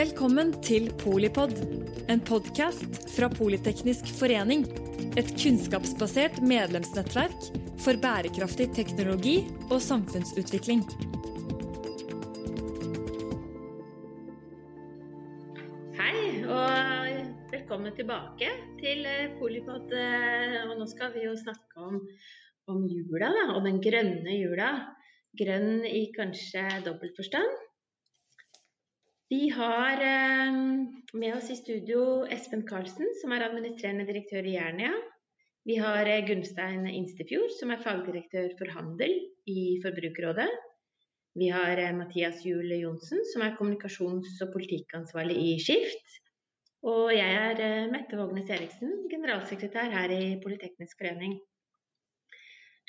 Velkommen til Polipod, en podkast fra Politeknisk forening. Et kunnskapsbasert medlemsnettverk for bærekraftig teknologi og samfunnsutvikling. Hei, og velkommen tilbake til eh, Polipod. eh, Og nå skal vi jo snakke om, om jula, da, og den grønne jula. Grønn i kanskje dobbelt forstand. Vi har eh, med oss i studio Espen Karlsen, som er administrerende direktør i Jernia. Vi har eh, Gunstein Instefjord, som er fagdirektør for handel i Forbrukerrådet. Vi har eh, Mathias Juel Johnsen, som er kommunikasjons- og politikkansvarlig i Skift. Og jeg er Mette Vågnes Eriksen, generalsekretær her i Politeknisk forening.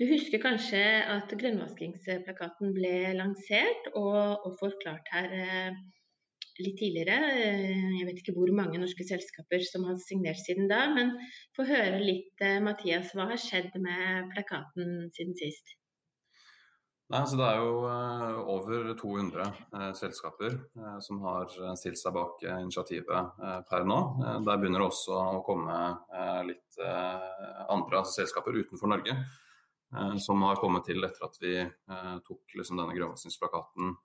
Du husker kanskje at grønnvaskingsplakaten ble lansert og, og forklart her litt tidligere. Eh, Jeg vet ikke hvor mange norske selskaper som har signert siden da, men få høre litt, eh, Mathias, hva har skjedd med plakaten siden sist? Nei, så Det er jo eh, over 200 eh, selskaper som har stilt seg bak initiativet per nå. Der begynner det også å komme litt andre altså selskaper utenfor Norge som har kommet til etter at vi tok liksom, denne grønnvaskingsplakaten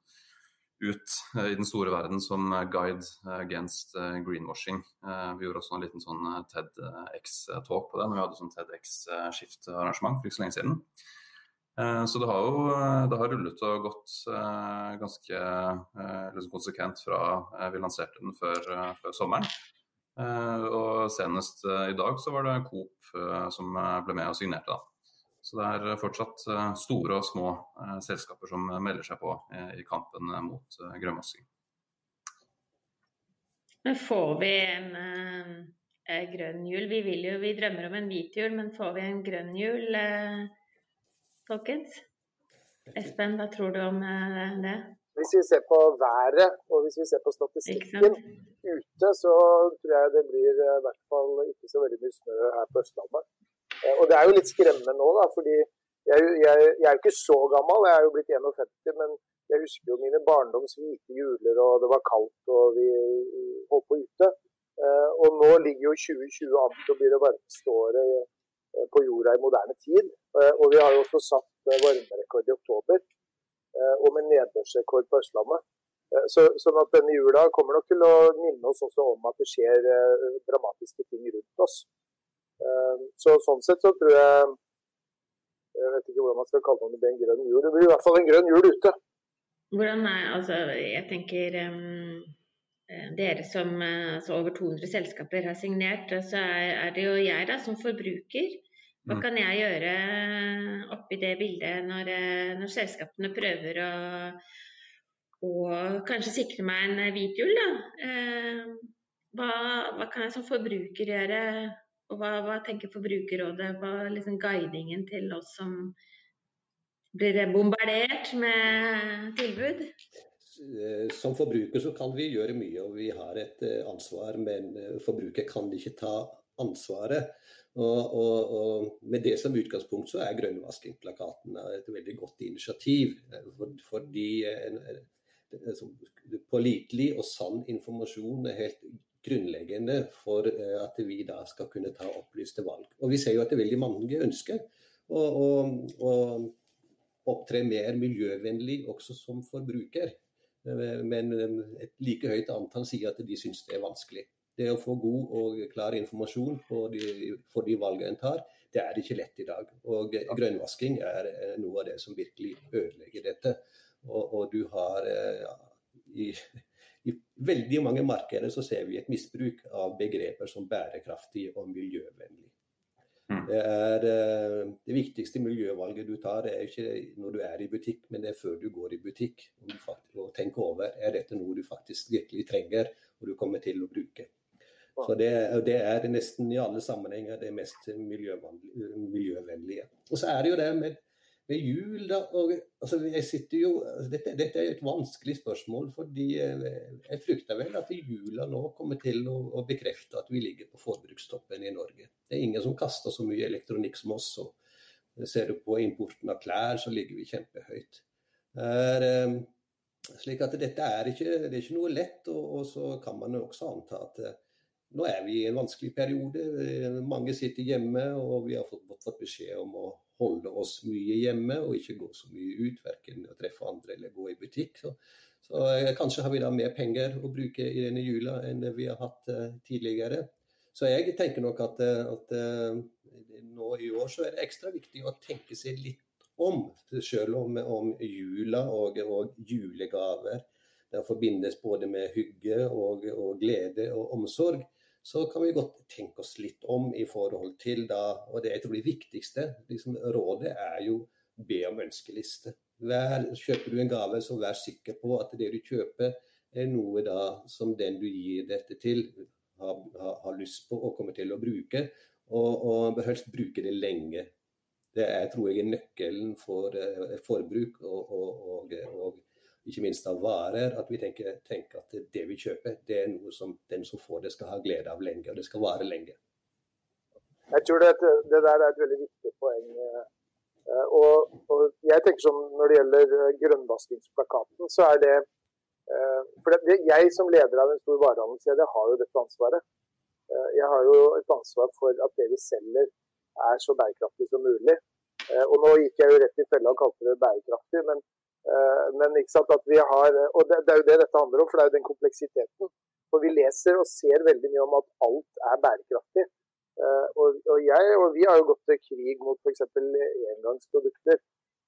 ut eh, i den store verden som eh, guide eh, against greenwashing. Vi gjorde også en liten sånn TEDX-talk på det når vi hadde sånn TEDX-skift-arrangement for ikke så lenge siden. Så det har jo det har rullet og gått ganske liksom konsekvent fra vi lanserte den før, før sommeren. Og senest i dag så var det Coop som ble med og signerte. da. Så det er fortsatt eh, store og små eh, selskaper som melder seg på eh, i kampen eh, mot eh, grønnvasking. Men får vi en eh, eh, grønn jul? Vi vil jo, vi drømmer om en hvit jul, men får vi en grønn jul, eh, folkens? Espen, hva tror du om eh, det? Hvis vi ser på været og hvis vi ser på Ikke statistikken ute, så tror jeg det blir eh, i hvert fall ikke så veldig mye snø her på Østlandet. Eh, Og det er jo litt skremmende nå, da, fordi jeg, jeg, jeg er jo ikke så gammel, jeg er jo blitt 51, men jeg husker jo mine barndoms hvite juler, og det var kaldt og vi holdt på ute. Eh, Og nå ligger jo 2020 an til å bli det varmeste året eh, på jorda i moderne tid. Og vi har jo også satt varmerekord i oktober, og med nedbørsrekord på Østlandet. Så, sånn at denne jula kommer nok til å minne oss også om at det skjer dramatiske ting rundt oss. Eh, Så sånn sett så tror jeg Jeg vet ikke hvordan man skal kalle det om det blir en grønn jul. Det blir i hvert fall en grønn jul ute. Hvordan er, altså, jeg tenker eh, dere som eh, altså over 200 selskaper har signert, så er, er det jo jeg da som forbruker. Hva Mm. kan jeg gjøre oppi det bildet når, eh, når selskapene prøver å, å kanskje sikre meg en hvit jul, da? Eh, Hva, hva kan jeg som forbruker gjøre? Og hva, hva tenker Forbrukerrådet? Hva er liksom guidingen til oss som blir bombardert med tilbud? Eh, Som forbruker så kan vi gjøre mye, og vi har et eh, ansvar, men eh, forbruker kan ikke ta ansvaret. Og, og, og Med det som utgangspunkt så er grønnvaskingplakaten et veldig godt initiativ. fordi så pålitelig og sann informasjon er helt grunnleggende for eh, at vi da skal kunne ta opplyste valg. Og Vi ser jo at det er veldig mange ønsker å, å, å opptre mer miljøvennlig også som forbruker. Eh, Men eh, et like høyt antall sier at de syns det er vanskelig. Det å få god og klar informasjon på de, for de valgene en tar, det er ikke lett i dag. Og grønnvasking er noe av det som virkelig ødelegger dette. Og, og du har ja, i veldig mange markeder så ser vi et misbruk av begreper som bærekraftig og miljøvennlig. Mm. Det, er, eh, det viktigste miljøvalget du tar, er ikke når du er i butikk, men det er før du går i butikk. Om du faktisk, og tenker over er dette noe du faktisk virkelig trenger og du kommer til å bruke. Så det, det er nesten i alle sammenhenger det mest miljøvennlige. miljøvennlige. Og så er det jo det med, med jul, da. Og, altså, jeg sitter jo, dette, dette er et vanskelig spørsmål, fordi eh, jeg frykter vel at jula nå kommer til å, å bekrefte at vi ligger på forbrukstoppen i Norge. Det er ingen som kaster så mye elektronikk som oss. og Ser du på importen av klær, så ligger vi kjempehøyt. Er, eh, slik at dette er ikke, det er ikke noe lett. Og, og, så kan man jo også anta at nå er vi i en vanskelig periode. Mange sitter hjemme, og vi har fått, fått beskjed om å holde oss mye hjemme og ikke gå så mye ut, verken å treffe andre eller gå i butikk. Så, så eh, kanskje har vi da mer penger å bruke i denne jula enn vi har hatt uh, tidligere. Så jeg tenker nok at, eh, at nå i år så er det ekstra viktig å tenke seg litt om. Selv om, om jula og, og julegaver det forbindes både med hygge og, og glede og omsorg så kan vi godt tenke oss litt om i forhold til da Og det jeg tror det viktigste liksom, rådet er jo be om ønskeliste. Vær, kjøper du en gave, så vær sikker på at det du kjøper er noe da som den du gir dette til, har, har, har lyst på og kommer til å bruke. Og, og bør helst bruke det lenge. Det er, tror jeg nøkkelen for uh, forbruk og, og, og ikke minst av varer, at vi tenker, tenker, at det vi kjøper, det er noe som den som får det, skal ha glede av lenge, og det skal vare lenge. Jeg tror det, det der er et veldig viktig poeng. Eh, og, og, jeg tenker som Når det gjelder eh, grønnvaskingsplakaten, så er det eh, For det, jeg som leder av en stor varehandelskjede har jo dette ansvaret. Jeg har jo et ansvar for at det vi selger er så bærekraftig som mulig. Og nå gikk jeg jo rett i fella og kalte det bærekraftig, men men ikke sant, at vi har, og det, det, er jo det dette handler om, for det er jo den kompleksiteten. For Vi leser og ser veldig mye om at alt er bærekraftig. Eh, og, og, jeg, og vi har jo gått til krig mot f.eks. engangsprodukter.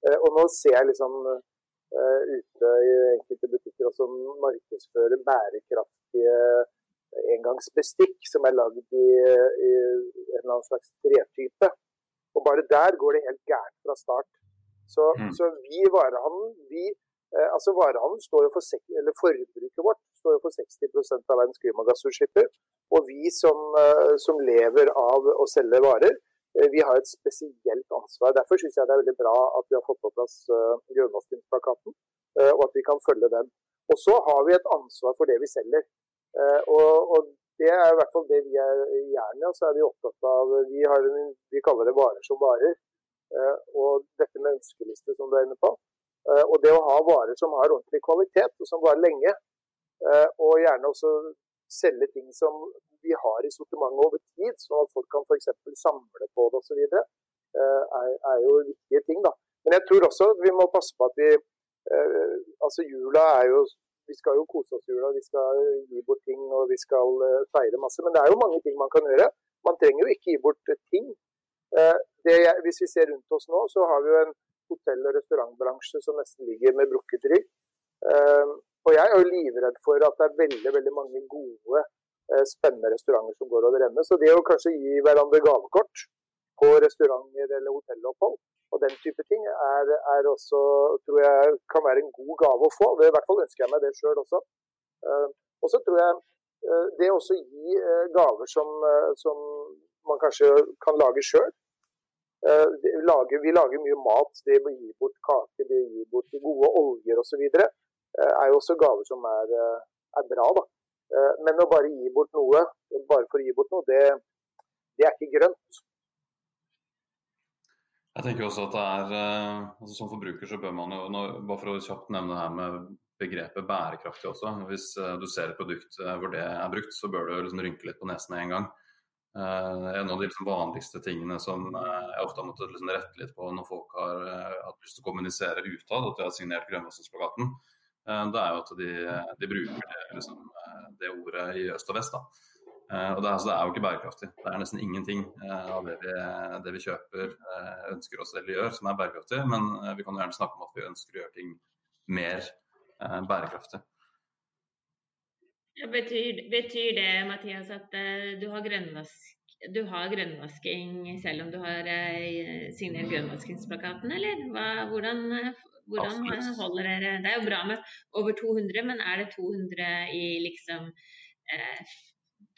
Eh, og nå ser jeg liksom ute i enkelte butikker også markedsfører bærekraftige engangsbestikk som er lagd i, i en eller annen slags tretype. Og bare der går det helt gærent fra start. Så, mm. så vi varehandelen, vi, eh, altså varehandelen står jo for, eller Forbruket vårt står jo for 60% av verdens klimagassutslipp. Og vi som, eh, som, lever av å selge varer, eh, vi har et spesielt ansvar. Derfor syns jeg det er veldig bra at vi har fått på plass uh, grønnvaskingsplakaten, uh, og at vi kan følge den. Og så har vi et ansvar for det vi selger. Uh, og, og, det er i hvert fall det vi er i Jernia. Så er vi opptatt av Vi, en, vi kaller det varer som varer. Eh, og dette med ønskeliste, som du er inne på. Eh, og det å ha varer som har ordentlig kvalitet, og som varer lenge. Eh, og gjerne også selge ting som vi har i sortimentet over tid, sånn at folk kan f.eks. samle på det osv. Er, er jo viktige ting. da. Men jeg tror også vi må passe på at vi Altså jula er jo Vi skal jo kose oss jula, vi skal gi bort ting og vi skal feire masse. Men det er jo mange ting man kan gjøre. Man trenger jo ikke gi bort ting. Jeg, hvis vi ser rundt oss nå, så har vi jo en hotell- og restaurantbransje som nesten ligger med brukket rygg. Uh, og jeg er jo livredd for at det er veldig veldig mange gode, uh, spennende restauranter som går over ende. Så det å kanskje gi hverandre gavekort på restauranter eller hotellopphold og den type ting, er, er, også, tror jeg, kan være en god gave å få. Det, I hvert fall ønsker jeg meg det sjøl også. Og så tror jeg eh, det å gi gaver som, som man kanskje kan lage sjøl, Eh, vi lager mye mat. Det å gi bort kake, det å gi bort gode oljer osv. Eh, er jo også gaver som er, eh, er, bra. da. Men å bare gi bort noe bare for å gi bort noe, det, det er ikke grønt. Jeg tenker også at det er, altså Som forbruker så bør man jo, bare for å kjapt nevne det her med begrepet bærekraftig også. Hvis du ser et produkt hvor det er brukt, så bør du liksom rynke litt på nesen en gang. Uh, en av de liksom vanligste tingene som uh, jeg ofte har måttet liksom rette litt på når folk har uh, hatt lyst til å kommunisere utad at de har signert Grønvassensplakaten, det er jo at de, de bruker det, liksom, det, ordet i øst og vest. og det, altså, det, er jo ikke bærekraftig. Det er nesten ingenting av det vi, det vi, kjøper, ønsker oss eller gjør som er bærekraftig, men vi kan gjerne snakke om at vi ønsker å gjøre ting mer bærekraftig. Betyr, betyr, det Mathias, at uh, du, har du, har grønnvasking selv om du har uh, signert grønnvaskingsplakaten, eller Hva, hvordan, hvordan holder dere Det er jo bra med over 200, men er det 200 i liksom uh,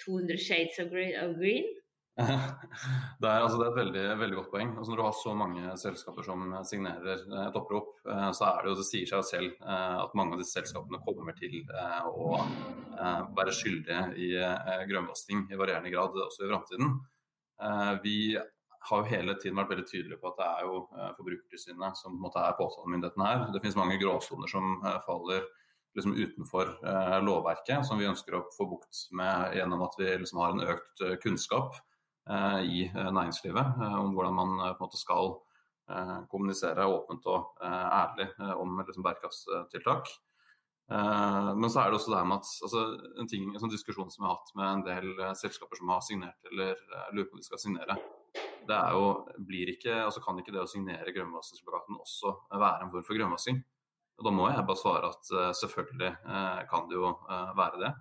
200 shades of green? Det er, altså, det er et veldig, veldig, godt poeng. Altså, når du har så mange selskaper som signerer eh, et opprop, eh, så er det jo, det sier seg selv eh, at mange av disse selskapene kommer til å være skyldige i grønnvasking i varierende grad også i framtiden. Vi har jo hele tiden vært veldig tydelige på at det er jo Forbrukertilsynet som på en måte er påtalemyndigheten her. Det finnes mange gråsoner som faller liksom utenfor lovverket, som vi ønsker å få bukt med gjennom at vi liksom har en økt kunnskap i eh, næringslivet om hvordan man på en måte skal kommunisere åpent og ærlig om liksom, bærekraftstiltak. Men så er det også det med at altså, en, ting, en sånn diskusjon som vi har hatt med en del selskaper som har signert eller lurer på om de skal signere, det er jo blir ikke, altså Kan ikke det å signere grønnvaskingsplakaten også være en form for grønnvasking? Og Da må jeg bare svare at selvfølgelig kan det jo være det,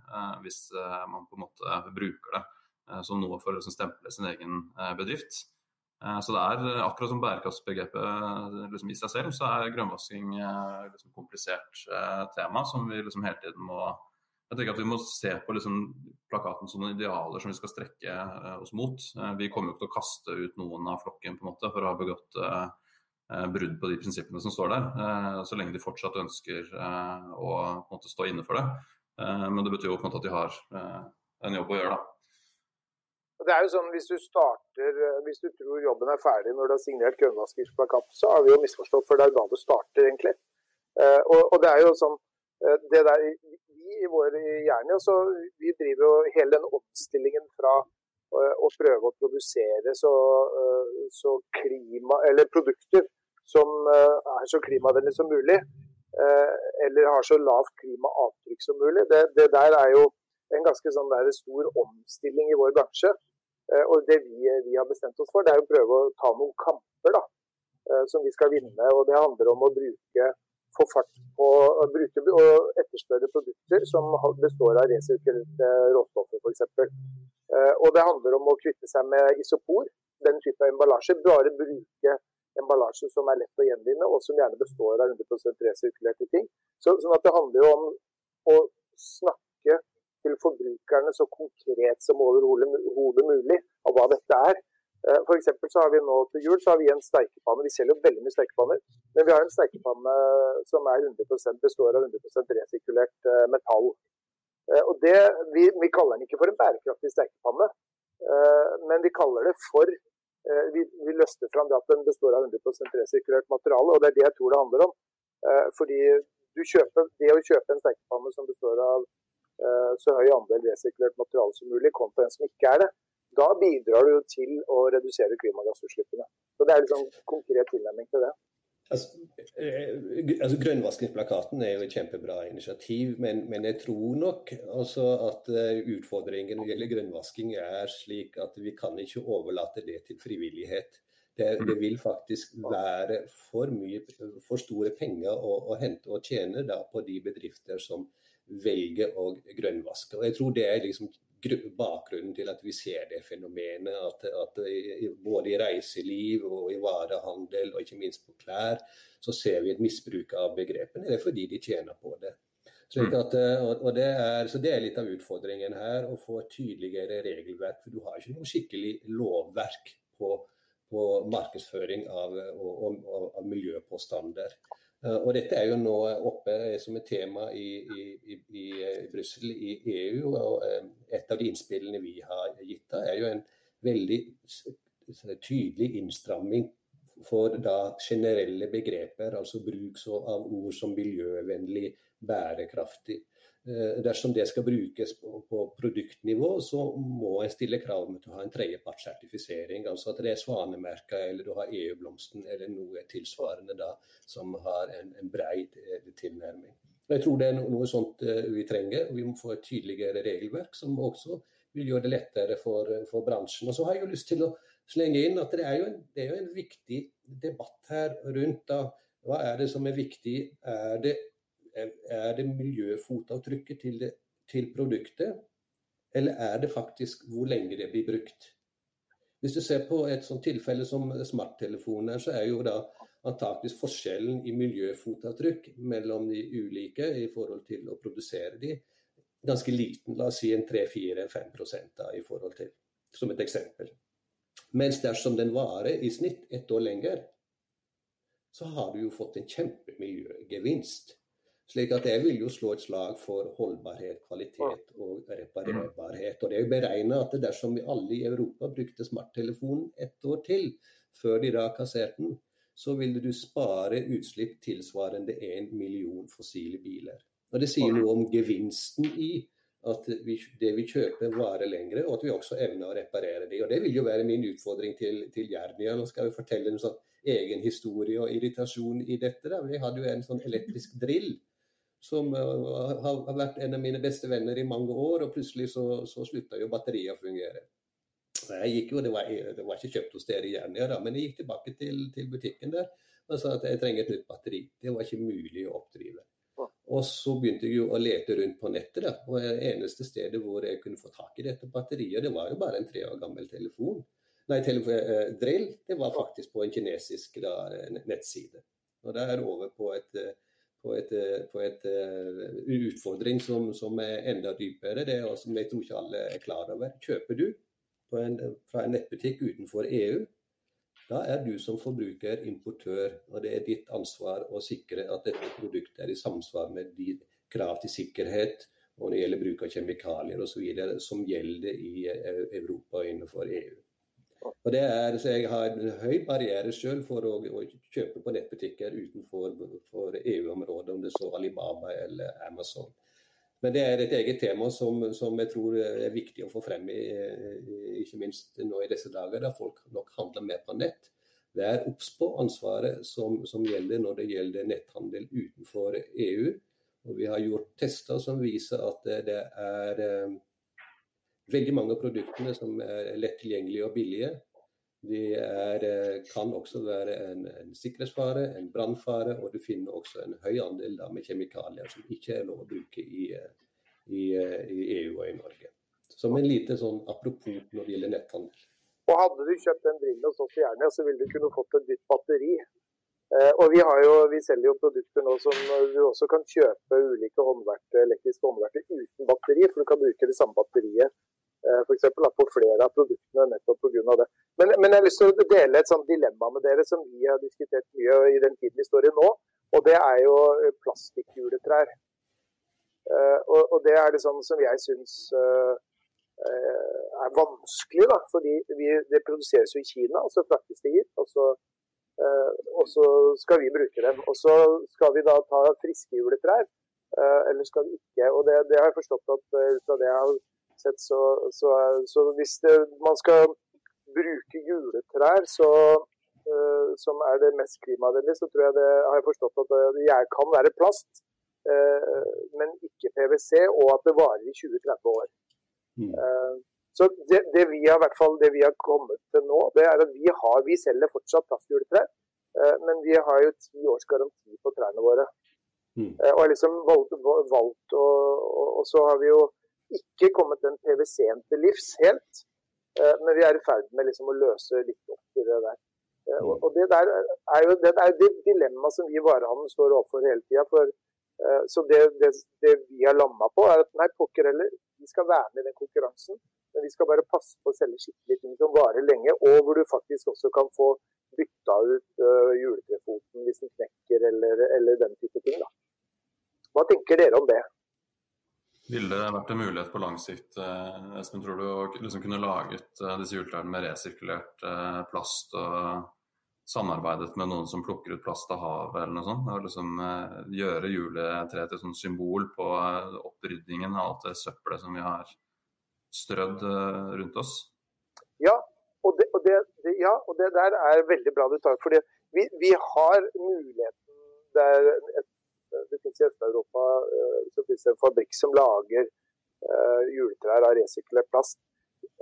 hvis man på en måte bruker det som nå får liksom, stemple sin egen bedrift. Så det er akkurat som bærekraftsbegrepet liksom, i seg selv, så er grønnvasking et liksom, komplisert tema som vi liksom hele tiden må jeg tenker at Vi må se på liksom, plakaten som noen idealer som vi skal strekke oss mot. vi kommer jo ikke til å kaste ut noen av flokken på en måte for å ha begått Eh, brudd på de prinsippene som står der, eh, så lenge de fortsatt ønsker eh, å måte, stå inne for det. Men det betyr jo på en måte at de har en jobb å gjøre, da. Det er jo sånn, Hvis du starter, hvis du tror jobben er ferdig når du har signert grønnvaskingsplakat, så har vi jo misforstått, for det er da du starter, egentlig. Og, og det er jo sånn, det der, Vi i vår hjerne så vi driver jo hele den omstillingen fra å prøve å produsere så, så klima, eller produkter som eh, er så klimavennlig som mulig, eh, eller har så lavt klimaavtrykk som mulig. Det, det der er jo en ganske sånn stor omstilling i vår bransje. Eh, og Det vi, vi, har bestemt oss for, det er å prøve å ta noen kamper da, som vi skal vinne. og Det handler om å bruke få fart på bruke og etterspørre produkter som består av resirkulerte råstoffer f.eks. Og det handler om å kvitte seg med isopor, den type emballasje. Bare bruke emballasje som er lett å gjenvinne, og som gjerne består av 100% resirkulerte ting. Så, sånn at Det handler jo om å snakke til forbrukerne så konkret som overhodet mulig av hva dette er. Eh, for så har vi nå Til jul så har vi en steikepanne. Vi selger jo veldig mye steikepanner. Men vi har en steikepanne som er 100% består av 100 resirkulert eh, metall. Eh, og det, vi, vi, kaller den ikke for en bærekraftig steikepanne, men vi kaller det for vi, vi løster fram det at den består av 100% resirkulert materiale. og Det er det jeg tror det handler om. Fordi kjøper, Det å kjøpe en stekepanne som består av så høy andel resirkulert materiale som mulig, kontra en som ikke er det, da bidrar du til å redusere klimagassutslippene. Så Det er liksom konkret tilnærming til det. Altså, eh, altså Grønnvaskingsplakaten er jo et kjempebra initiativ, men, men jeg tror nok at eh, utfordringen når det gjelder grønnvasking er slik at vi kan ikke overlate det til frivillighet. Det, det vil faktisk være for, mye, for store penger å, å hente og tjene på de bedrifter som velger å grønnvaske. Og jeg tror det er liksom bakgrunnen til at vi ser det fenomenet. At, at både i reiseliv og i varehandel og ikke minst på klær, så ser vi et misbruk av begrepene. Det er fordi de tjener på det. Så, mm. at, og det er, så det er litt av utfordringen her, å få et tydeligere regelverk. For du har ikke noe skikkelig lovverk på, på markedsføring av, og, og, av miljøpåstander. Eh, og Dette er jo nå oppe som et tema i, i, i, i Brussel, i EU. og eh, Et av de innspillene vi har gitt da, er jo en veldig tydelig innstramming for da generelle begreper, altså bruk av ord som miljøvennlig, bærekraftig. Eh, dersom det skal brukes på, produktnivå, så må en stille krav om at du har en tredjepartssertifisering. Altså at det er Svanemerka eller du har EU-blomsten eller noe tilsvarende da, som har en, en breid eh, tilnærming. Jeg tror det er noe sånt eh, vi trenger. Vi må få et tydeligere regelverk som også vil gjøre det lettere for, for bransjen. Og så har jeg jo lyst til å slenge inn at det er jo en, er jo en viktig debatt her rundt da, hva er det som er viktig. Er det er det miljøfotavtrykket til, det, til produktet, eller er det faktisk hvor lenge det blir brukt? Hvis du ser på et sånt tilfelle som smarttelefoner, så er jo da antakeligvis forskjellen i miljøfotavtrykk mellom de ulike i forhold til å produsere de ganske liten. La oss si en 3-4-5% i forhold til, som et eksempel. Mens dersom den varer i snitt ett år lenger, så har du jo fått en kjempemiljøgevinst. Slik at jeg vil jo slå et slag for holdbarhet, kvalitet og reparerbarhet. Og det er jo beregna at dersom vi alle i Europa brukte smarttelefonen ett år til, før de da kasserte den, så ville du spare utslipp tilsvarende en million fossile biler. Og Det sier noe om gevinsten i at vi, det vi kjøper varer lengre, og at vi også evner å reparere det. Og Det vil jo være min utfordring til, til Jernia. Nå skal vi fortelle en sånn egen historie og irritasjon i dette. Da. Vi hadde jo en sånn elektrisk drill som uh, har vært en av mine beste venner i mange år, og plutselig så, så slutta jo batteriet å fungere. Jeg gikk jo, Det var, det var ikke kjøpt hos dere i Jernia, da, men jeg gikk tilbake til, til butikken der og sa at jeg trenger et nytt batteri. Det var ikke mulig å oppdrive. Og så begynte jeg jo å lete rundt på nettet. Da. Og det eneste stedet hvor jeg kunne få tak i dette batteriet, det var jo bare en tre år gammel telefon. Nei, telefon, eh, drill. Det var faktisk på en kinesisk da, nettside. Og der er over på et, eh, på et, eh, på et uh, utfordring som, som, er enda dypere, det og som jeg tror ikke alle er klar over. Kjøper du en, fra en nettbutikk utenfor EU, da er du som forbruker importør, og det er ditt ansvar å sikre at dette produktet er i samsvar med de krav til sikkerhet og når det gjelder bruk av kjemikalier osv. som gjelder i eh, Europa og innenfor EU. Og det er, så Jeg har en høy barriere selv for å, å kjøpe på nettbutikker utenfor EU-området, om det så Alibaba eller Amazon. Men det er et eget tema som, som, jeg tror er viktig å få frem, i, ikke minst nå i disse dager, da folk nok handler mer på nett. Vær obs på ansvaret som, som, gjelder når det gjelder netthandel utenfor EU. Og vi har gjort tester som viser at det, det er eh, veldig mange av produktene som er lett tilgjengelige og billige. De er, eh, kan også være en, en sikkerhetsfare, en brannfare, og du finner også en høy andel da, med kjemikalier som ikke er lov å bruke i, eh, i, eh, i, EU og i Norge. Som en lite sånn apropos når det gjelder netthandel. Og Hadde du kjøpt den brillen hos oss gjerne, så ville du kunne fått et nytt batteri. Eh, og vi, jo, vi, selger jo produkter nå som du også kan kjøpe ulike håndverktøy, elektriske håndverter uten batteri, for du kan bruke det samme batteriet for eksempel, på flere av produktene nettopp pga. det. Men, men, jeg har lyst til å dele et sånt dilemma med dere som vi har diskutert mye i den tiden vi står i nå. Og det er jo eh, plastikkjuletrær. Uh, og, og, det er det sånn som jeg syns er vanskelig, da. Fordi vi, det produseres jo i Kina, og så fraktes det hit. Og så, og så skal vi bruke dem. Og så skal vi da ta friske juletrær, eller skal vi ikke. Og det, det har jeg forstått at ut fra det jeg har sett så, så, så hvis det, man skal bruke juletrær så, uh, som er det mest klimavennlige, så tror jeg det har jeg forstått at det jeg kan være plast, uh, men ikke PwC, og at det varer i 20-30 år. Mm. Uh, så det, det, vi har, hvert fall, det vi har kommet til nå, det er at vi, har, vi selger fortsatt plastjuletrær. Men vi har jo ti års garanti på trærne våre. Mm. Og har liksom valgt, valgt og, og, og, så har vi jo ikke kommet den PwC-en til livs helt. Eh, men vi er i ferd med liksom å løse litt opp i det der. Eh, og det der er jo det, er det dilemmaet som vi i varehandelen står overfor hele tida. Eh, så det, det, det, vi har landa på, er at nei, pokker heller, vi skal være med i den konkurransen. Men vi skal bare passe på å selge skikkelig ting som varer lenge, og hvor du faktisk også kan få bytta ut uh, juletrefoten hvis den knekker, eller, eller den type ting. da. Hva tenker dere om det? Ville det vært en mulighet på lang sikt, eh, Espen, tror du, å liksom kunne laget eh, disse juletrærne med resirkulert eh, plast og samarbeidet med noen som plukker ut plast av havet eller noe sånt? Og liksom gjøre juletreet til et sånt symbol på oppryddingen av alt det søppelet som vi har strødd rundt oss? Ja, og det, og det, ja, og det der er veldig bra du tar. For vi, vi har muligheten der et det finnes i Øst-Europa eh, så finnes det en fabrikk som lager uh, juletrær av resirkulert plast.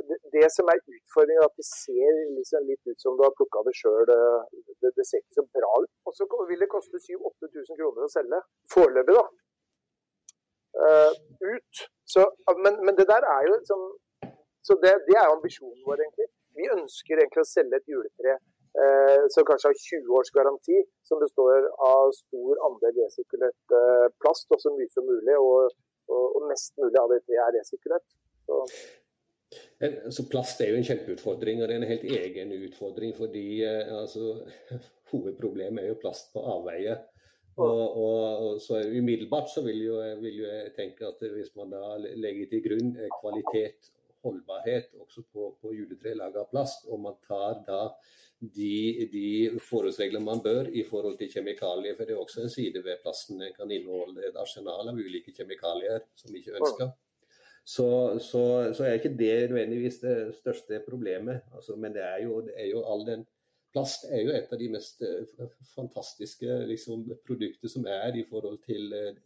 Det, det, som er utfordringen, er at det ser liksom litt ut som du har plukka det sjøl. Eh, det, det, ser ikke så bra ut. Og så vil det koste 7000-8000 kroner å selge. Foreløpig, da. Uh, ut. Så, men, men, det der er jo liksom Så det, det er ambisjonen vår, egentlig. Vi ønsker egentlig å selge et juletre Eh, som kanskje har 20 års garanti, som består av stor andel resirkulert eh, plast, og så mye som mulig. Og, og, og mest mulig av det er resirkulert. Så. Så plast er jo en kjempeutfordring, og det er en helt egen utfordring. fordi eh, altså, Hovedproblemet er jo plast på avveie. Og, og, så Umiddelbart så vil jo, vil jo, jeg tenke at hvis man da legger til grunn kvalitet, holdbarhet også på, på juletre laget av plast. Og man tar da de, de forholdsregler man bør i forhold til kjemikalier. For det er også en side ved plasten. Den kan inneholde et arsenal av ulike kjemikalier som vi ikke ønsker. Så, så, så, er ikke det nødvendigvis det største problemet. Altså, men det er, jo, det er, jo, all den Plast er jo et av de mest eh, fantastiske liksom, produkter som er i forhold til eh,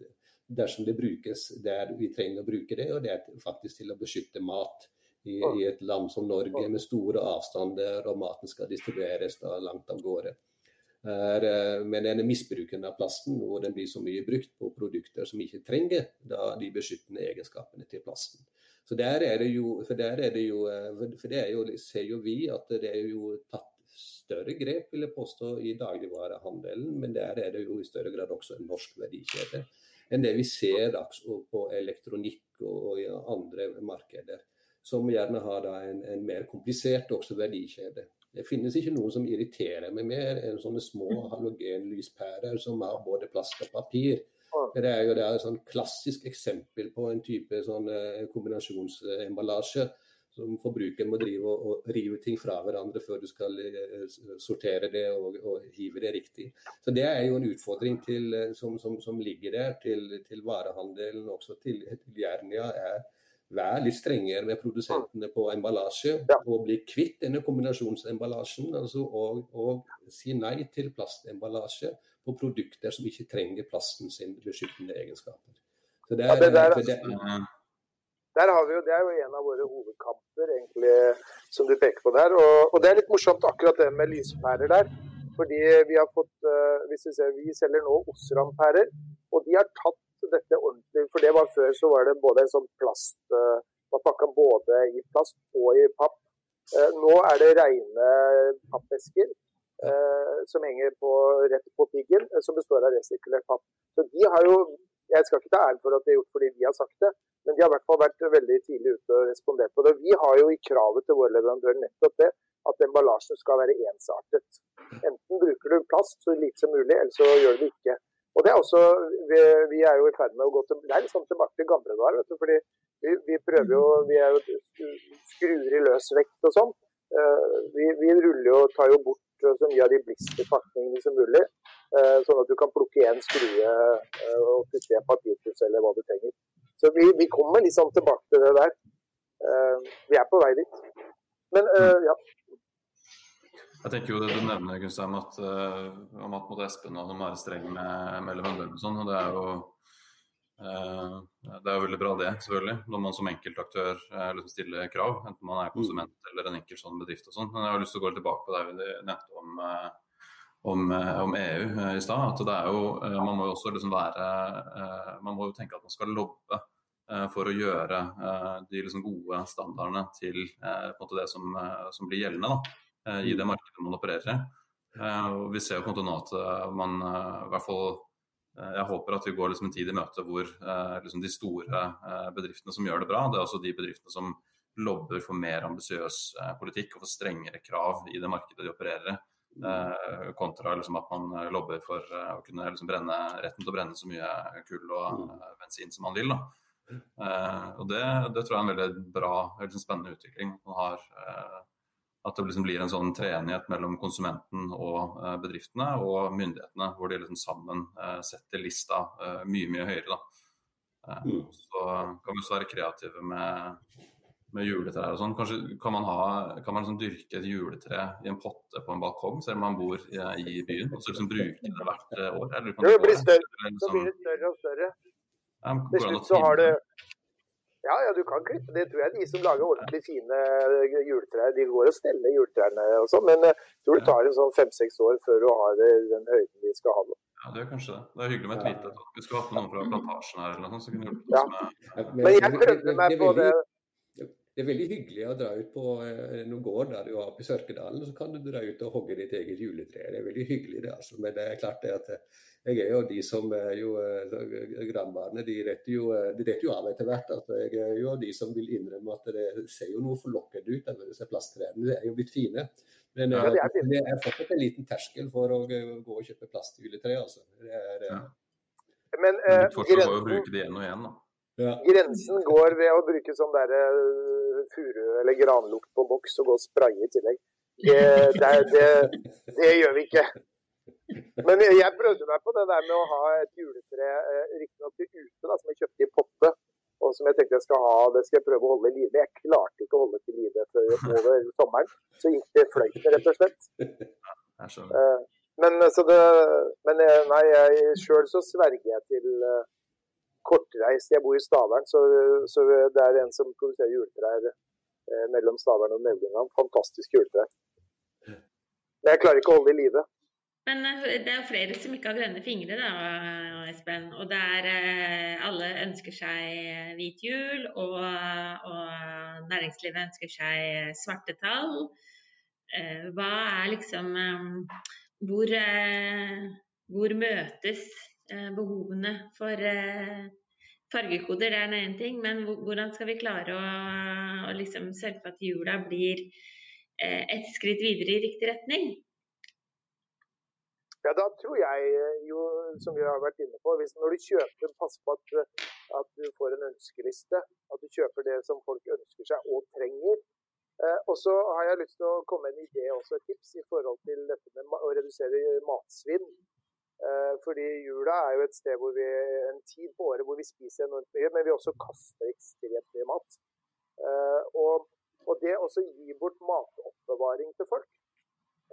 dersom det brukes der vi trenger å bruke det, og det er faktisk til å beskytte mat i, i et land som Norge med store avstander, og maten skal distribueres da langt av gårde. Er, eh, men denne misbruken av plasten, hvor den blir så mye brukt på produkter som ikke trenger da de beskyttende egenskapene til plasten. Så der er det jo, for der er det jo, for det er jo, ser jo vi at det er jo tatt større grep, vil jeg påstå, i dagligvarehandelen. Men der er det jo i større grad også en norsk verdikjede enn det vi ser på elektronikk og i andre markeder. Som gjerne har en, en, mer komplisert også verdikjede. Det finnes ikke noe som irriterer meg mer enn sånne små halogenlyspærer som har både plast og papir. Det er jo det er et sånn klassisk eksempel på en type sånn eh, kombinasjonsemballasje som forbrukeren må drive og, og, rive ting fra hverandre før du skal uh, sortere det og, og, hive det riktig. Så Det er jo en utfordring til, uh, som, som, som, ligger der til, til varehandelen, også til, til Jernia. er Vær litt strengere med produsentene på emballasje, og bli kvitt denne kombinasjonsemballasjen. Altså, og, og, si nei til plastemballasje på produkter som ikke trenger plasten sin beskyttende egenskaper. Så det er, ja, det der, det, der har vi jo, Det er jo en av våre hovedkamper, egentlig, som du peker på der. Og, og det er litt morsomt akkurat det med lyspærer der. Fordi vi har fått uh, hvis Vi ser, vi selger nå Osram-pærer, og de har tatt dette ordentlig. For det var før så var det både en sånn plast uh, var pakka både i plast og i papp. Uh, nå er det rene pappesker som henger på, rett på piggen, som består av resirkulert papp. Så de har jo Jeg skal ikke ta æren for at det er gjort fordi vi har sagt det, men de har i hvert fall vært veldig tidlig ute og respondert på det. Vi har jo i kravet til våre leverandører nettopp det at emballasjen skal være ensartet. Enten bruker du plast så lite som mulig, eller så gjør du det ikke. Og det er også, vi, vi er jo i ferd med å gå til, det er liksom tilbake til gamle dager. fordi vi, vi, prøver jo, vi er jo skruer i løs vekt og sånn. Uh, vi, vi, ruller jo, og tar jo bort så mye av de blisterpakningene som mulig. Uh, sånn at du kan plukke én skrue uh, og putte i en papirpuss eller hva du trenger. Så vi, vi, kommer liksom tilbake til det der. Uh, vi er på vei dit. Men uh, ja. Jeg tenker jo det du nevner Gunstein at, om at mot Espen og må er streng med, mellom leverandøren og sånn. og Det er jo det er jo veldig bra det, selvfølgelig, når man som enkeltaktør liksom stiller krav. Enten man er konsument eller en enkelt sånn bedrift og sånn. Men jeg har lyst til å gå tilbake på det vi nevnte om, om, om EU i stad. at det er jo, Man må jo også liksom være Man må jo tenke at man skal lobbe Eh, for å gjøre eh, de liksom gode standardene til måte, det som, som, blir gjeldende da, i det markedet man opererer i. Vi ser jo på nå at man i hvert fall jeg håper at vi går liksom en tid i møte hvor liksom de store bedriftene som gjør det bra, det er også de bedriftene som lobber for mer ambisiøs politikk og for strengere krav i det markedet de opererer i. kontra liksom at man lobber for å kunne liksom brenne, retten til å brenne så mye kull og bensin som man vil. Da. Og det, det, tror jeg er en veldig bra, veldig spennende utvikling. Har, uh, at det liksom blir en sånn treenighet mellom konsumenten og bedriftene og myndighetene, hvor de liksom sammen setter lista mye, mye høyere. Mm. Så kan vi også være kreative med, med juletrær og sånn. Kanskje kan man, ha, kan man liksom dyrke et juletre i en potte på en balkong, selv om man bor i, i byen, og så liksom bruke det hvert år? Eller, det blir større, så blir det større og større. Til slutt så har du ja, ja, du kan klippe. Det tror jeg de som lager ordentlig fine juletrær, de går og steller juletrærne og sånn. Men jeg tror det tar en sånn fem-seks år før du har den høyden de skal ha. Ja, det gjør kanskje det. Det er hyggelig med et lite Vi skulle hatt med noen fra plantasjen her eller noe sånt. Så kunne hjulpet ja. med Men jeg prøvde meg på det det er veldig hyggelig å dra ut på eh, noen gård der du har på Sørkedalen, så kan du dra ut og hogge ditt eget juletre. Det er veldig hyggelig, det. altså. Men det er klart det at eh, jeg er jo de som er jo Grandbarna de retter jo, de retter jo av etter hvert. Altså, Jeg er jo de som vil innrømme at det ser jo noe forlokkende ut, disse plasttrærne. De er jo blitt fine. Men ja, det, er det er fortsatt en liten terskel for å gå og kjøpe plastjuletre. altså. Det er, ja. Men uh, fortsatt å bruke det igjen og igjen, da. Ja. Grensen går ved å bruke sånn der furu eller granlukt på boks og gå og spraye i tillegg. Det, det, det, det, gjør vi ikke. Men jeg prøvde meg på det der med å ha et juletre, riktignok til ute, da, som jeg kjøpte i potte. Og som jeg tenkte jeg skal ha, det skal jeg prøve å holde i live. Jeg klarte ikke å holde til live før over sommeren. Så gikk det fløyten, rett og slett. Men, men, det, men nei, sjøl så sverger jeg til kortreist. Jeg bor i Stavern, så, så, det er en som produserer juletrær eh, mellom Stavern og Nevlungan. Fantastisk juletrær. Men jeg klarer ikke å holde det i live. Men eh, det er flere som ikke har grønne fingre, da, Espen. Og det er eh, Alle ønsker seg hvit jul, og, og næringslivet ønsker seg svarte tall. Hva er liksom Hvor, hvor møtes behovene for fargekoder det er én ting, men hvordan skal vi klare å, å liksom sørge for at jula blir eh, et skritt videre i riktig retning? Ja, Da tror jeg jo, som vi har vært inne på, hvis når du kjøper, pass på at, at, du får en ønskeliste. At du kjøper det som folk ønsker seg og trenger. Eh, og så har jeg lyst til å komme med en idé også, et tips i forhold til dette med å redusere matsvinn. Eh, fordi jula er jo et sted hvor vi en tid på året hvor vi spiser enormt mye, men vi også kaster ekstremt mye mat. Eh, og, og det også gi bort matoppbevaring til folk,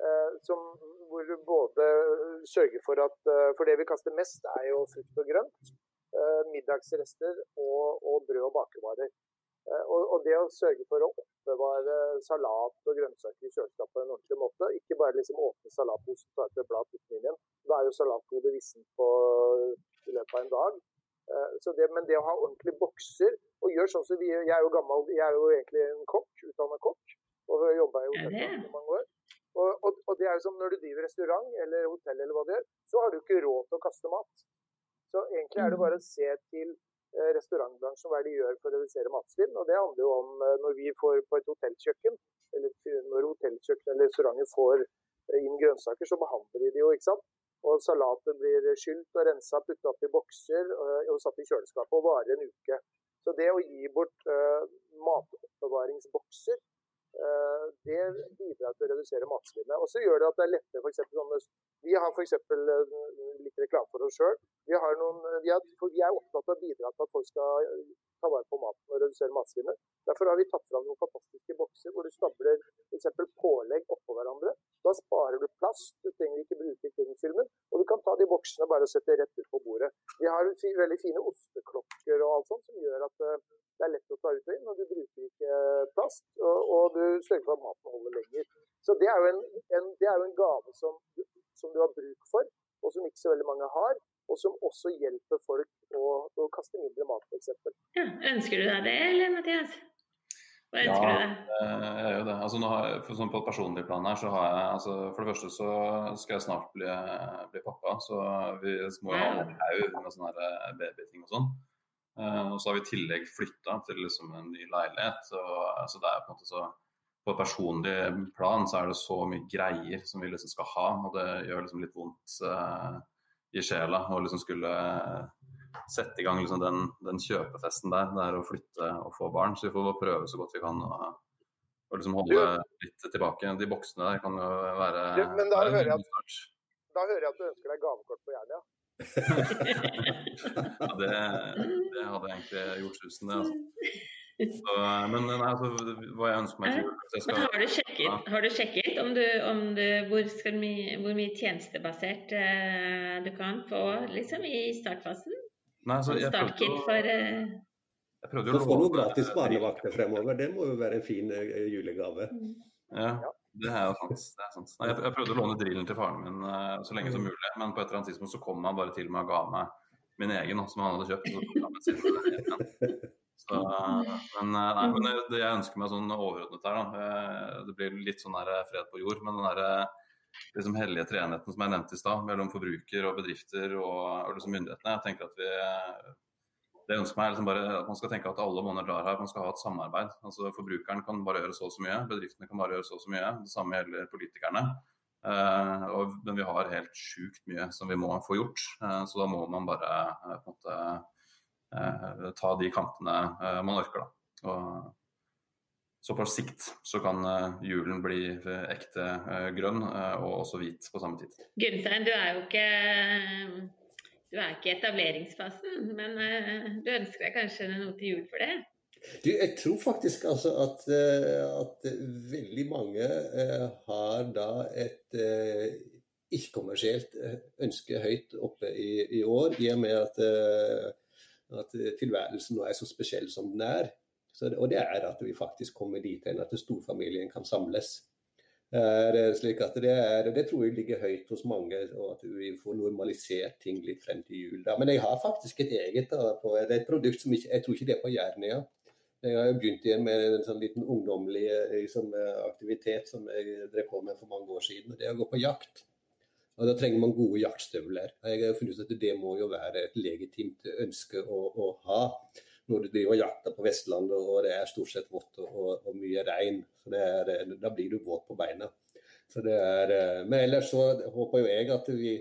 eh, som, hvor du både sørger for at For det vi kaster mest, er jo frukt og grønt. Middagsrester og, og brød og bakervarer. Eh, og, og, det å sørge for å oppbevare salat og grønnsaker i kjøleskapet på en ordentlig måte, ikke bare liksom åpne salatposen, ta et blad, uten igjen. Da er jo salathodet vissent på i løpet av en dag. Eh, det, men det å ha ordentlige bokser og gjør sånn som vi Jeg er jo gammel, jeg er jo egentlig en kokk, utdanna kokk, og jobba i hotell i mange år. Og, og, og, det er jo som når du driver restaurant eller hotell eller hva du gjør, så har du ikke råd til å kaste mat. Så egentlig er det mm. bare å se til restaurantbransjen hva de gjør for å redusere matsvinn. og Det handler jo om eh, når vi får på et hotellkjøkken, eller når hotellkjøkken eller restauranter får eh, inn grønnsaker, så behandler de det jo. ikke sant? Og salaten blir skylt og rensa, putta i bokser og satt i kjøleskapet og varer en uke. Så det å gi bort uh, matoppbevaringsbokser, det bidrar til å redusere matsvinnet. Og så gjør det at det er lettere f.eks. sånne vi har f.eks. litt reklame for oss sjøl. Vi, vi, vi, er opptatt av å bidra til at folk skal ta vare på maten og redusere matsvinnet. Derfor har vi tatt fram noen fantastiske bokser hvor du stabler f.eks. pålegg oppå hverandre. Da sparer du plass, du trenger ikke bruke filmen, Og du kan ta de boksene bare og sette rett ut på bordet. Vi har veldig fine osteklokker og alt sånt som gjør at eh, det er lett å ta ut og inn. Og du bruker ikke plast, og, og du sørger for at maten holder lenger. Så det er jo en, en, det er jo en gave som som du har bruk for, og som ikke så veldig mange har. Og som også hjelper folk å, å kaste mindre mat, f.eks. Ja, ønsker du deg det, eller Mathias? Hva ønsker ja, du deg? jeg gjør det. Altså, nå har jeg, for, sånn på et personlig plan her, så har jeg altså, For det første så skal jeg snart bli, bli pappa, så vi må jo ha en haug med sånne eh, babyting og sånn. Uh, og så har vi i tillegg flytta til liksom en ny leilighet. Og, altså, det er på en måte så på et personlig plan så er det så mye greier som vi liksom skal ha, og det gjør liksom litt vondt uh, i sjela å liksom skulle sette i gang liksom den, den, kjøpefesten der. Det er å flytte og få barn. Så vi får prøve så godt vi kan å liksom holde litt tilbake. De boksene der kan jo være du, Men der hører, jeg at, da hører jeg at du ønsker deg gavekort på Jernia? ja, det, det, hadde jeg egentlig gjort susen, det. altså. Så, men nei, altså, hva jeg ønsker meg til skal... har, du sjekket, har du sjekket om du, om du, hvor, mye, hvor, mye tjenestebasert uh, du kan få liksom, i startfasen? Nei, altså, jeg Startkit for uh... Jeg prøvde å få noe gratis barnevakter fremover, det må jo være en fin uh, julegave. Mm. Ja, det er jo sant. Det er sant. Nei, jeg, prøvde å låne drillen til faren min uh, så lenge som mm. mulig, men på et eller annet tidspunkt så kom han bare til meg og ga meg min egen, som han hadde kjøpt. Så, men, eh, nei, men det, jeg ønsker meg sånn overordnet her, da. Eh, det blir litt sånn der fred på jord. Men den der liksom hellige treenheten som jeg nevnte i stad, mellom forbruker og bedrifter og, og liksom myndighetene. Jeg tenker at vi det ønsker meg er liksom bare at man skal tenke at alle måneder drar her. Man skal ha et samarbeid. Altså Forbrukeren kan bare gjøre så og så mye, bedriftene kan bare gjøre så og så mye. Det samme gjelder politikerne. Uh, og, men vi har helt sjukt mye som vi må få gjort. Uh, så da må man bare uh, på en måte Eh, ta de kampene eh, man orker. da. Og så på sikt så kan julen bli ekte grønn og også hvit på samme tid. Gunstein, du er jo ikke du er ikke i etableringsfasen, men du ønsker deg kanskje noe til jul for det? Du, jeg tror faktisk altså at, at, veldig mange har da et ikke-kommersielt ønske høyt oppe i, i, år, i og med at, at tilværelsen nå er så spesiell som den er. Så, og det er at vi faktisk kommer dit hen at storfamilien kan samles. Det, slik at det, er, det, tror jeg ligger høyt hos mange, og at vi får normalisert ting litt frem til jul. Da. Men jeg har faktisk et eget da, det er et produkt som ikke, jeg tror ikke det er på Jernia. Jeg har begynt igjen med en sånn liten ungdommelig liksom, aktivitet som jeg drev på med for mange år siden. Det er å gå på jakt. Og Da trenger man gode jaktstøvler. Jeg har funnet ut at Det må jo være et legitimt ønske å, å ha når du driver og jakter på Vestlandet og det er stort sett vått og, og, og mye regn. Er, da blir du våt på beina. Er, eh, men ellers så håper jo jeg at vi,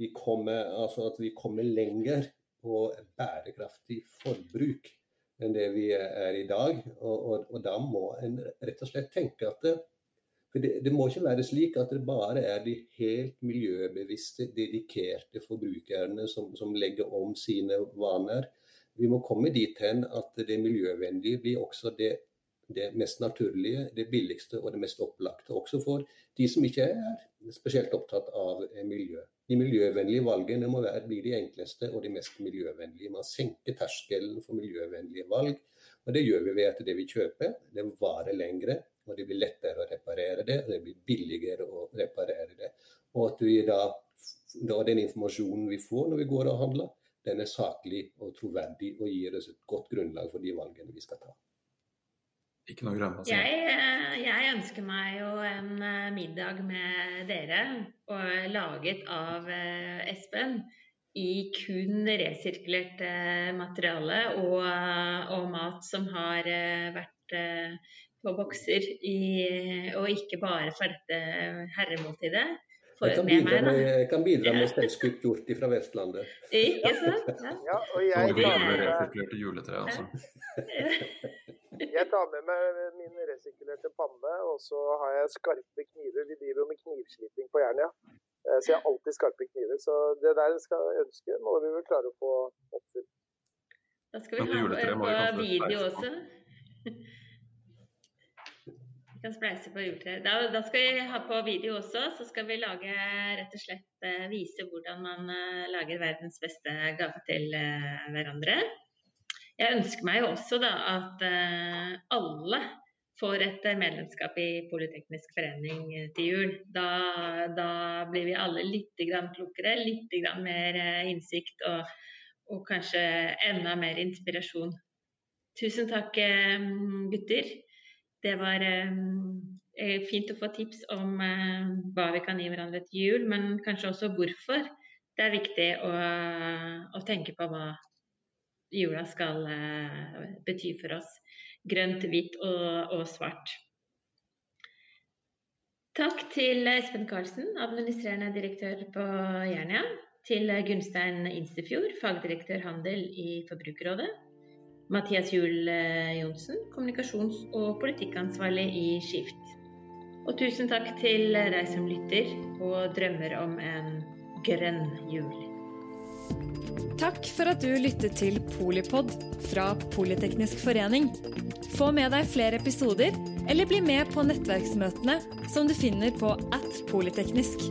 vi, kommer, altså at vi kommer lenger på bærekraftig forbruk enn det vi er i dag. Og, og da må en rett og slett tenke at det, for det, det, må ikke være slik at det bare er de helt miljøbevisste, dedikerte forbrukerne som, som legger om sine vaner. Vi må komme dit hen at det miljøvennlige blir også det, det, mest naturlige, det billigste og det mest opplagte. Også for de som ikke er spesielt opptatt av miljø. De miljøvennlige valgene må være, bli de enkleste og de mest miljøvennlige. Man senker terskelen for miljøvennlige valg. og Det gjør vi ved at det vi kjøper, det varer lengre. og Det blir lettere å reparere det, og det blir billigere å reparere det. Og at vi da, da den informasjonen vi får når vi går og handler, den er saklig og troverdig og gir oss et godt grunnlag for de valgene vi skal ta. Ikke noe grønn, altså. jeg, eh, jeg, ønsker meg jo en eh, middag med dere, og laget av eh, Espen. I kun resirkulert materiale og, og, mat som har vært på bokser, i, og ikke bare for dette herremåltidet jeg kan, bidra med, jeg kan bidra med steinskutt hjort fra Vestlandet. Ikke sant? Ja. ja og jeg tar med resirkulerte juletre, altså. Jeg tar med meg min resirkulerte panne, og så har jeg skarpe kniver. Vi driver med knivsliping på Jernia, ja. så jeg har alltid skarpe kniver. Så det der jeg skal ønske, må vi vel klare å få oppfylt. Da skal vi ha på video også. Kan spleise på juletre. Da, da, skal vi ha på video også, så skal vi lage rett og slett eh, vise hvordan man eh, lager verdens beste gave til eh, hverandre. Jeg ønsker meg jo også da at alle får et medlemskap i Politeknisk forening til jul. Da, da blir vi alle litt klokere, litt mer innsikt og, og kanskje enda mer inspirasjon. Tusen takk, gutter. Det var eh, fint å få tips om eh, hva vi kan gi hverandre til jul, men kanskje også hvorfor det er viktig å, å tenke på hva jula skal eh, bety for oss. Grønt, hvitt og, og svart. Takk til Espen Karlsen, administrerende direktør på Jernia. Til Gunstein Instefjord, fagdirektør handel i Forbrukerrådet. Mathias Juel eh, Johnsen, kommunikasjons- og politikkansvarlig i Skift. Og tusen takk til deg som lytter og drømmer om en grønn jul. Takk for at du lyttet til Polipod fra Politeknisk forening. Få med deg flere episoder, eller bli med på nettverksmøtene som du finner på at polyteknisk.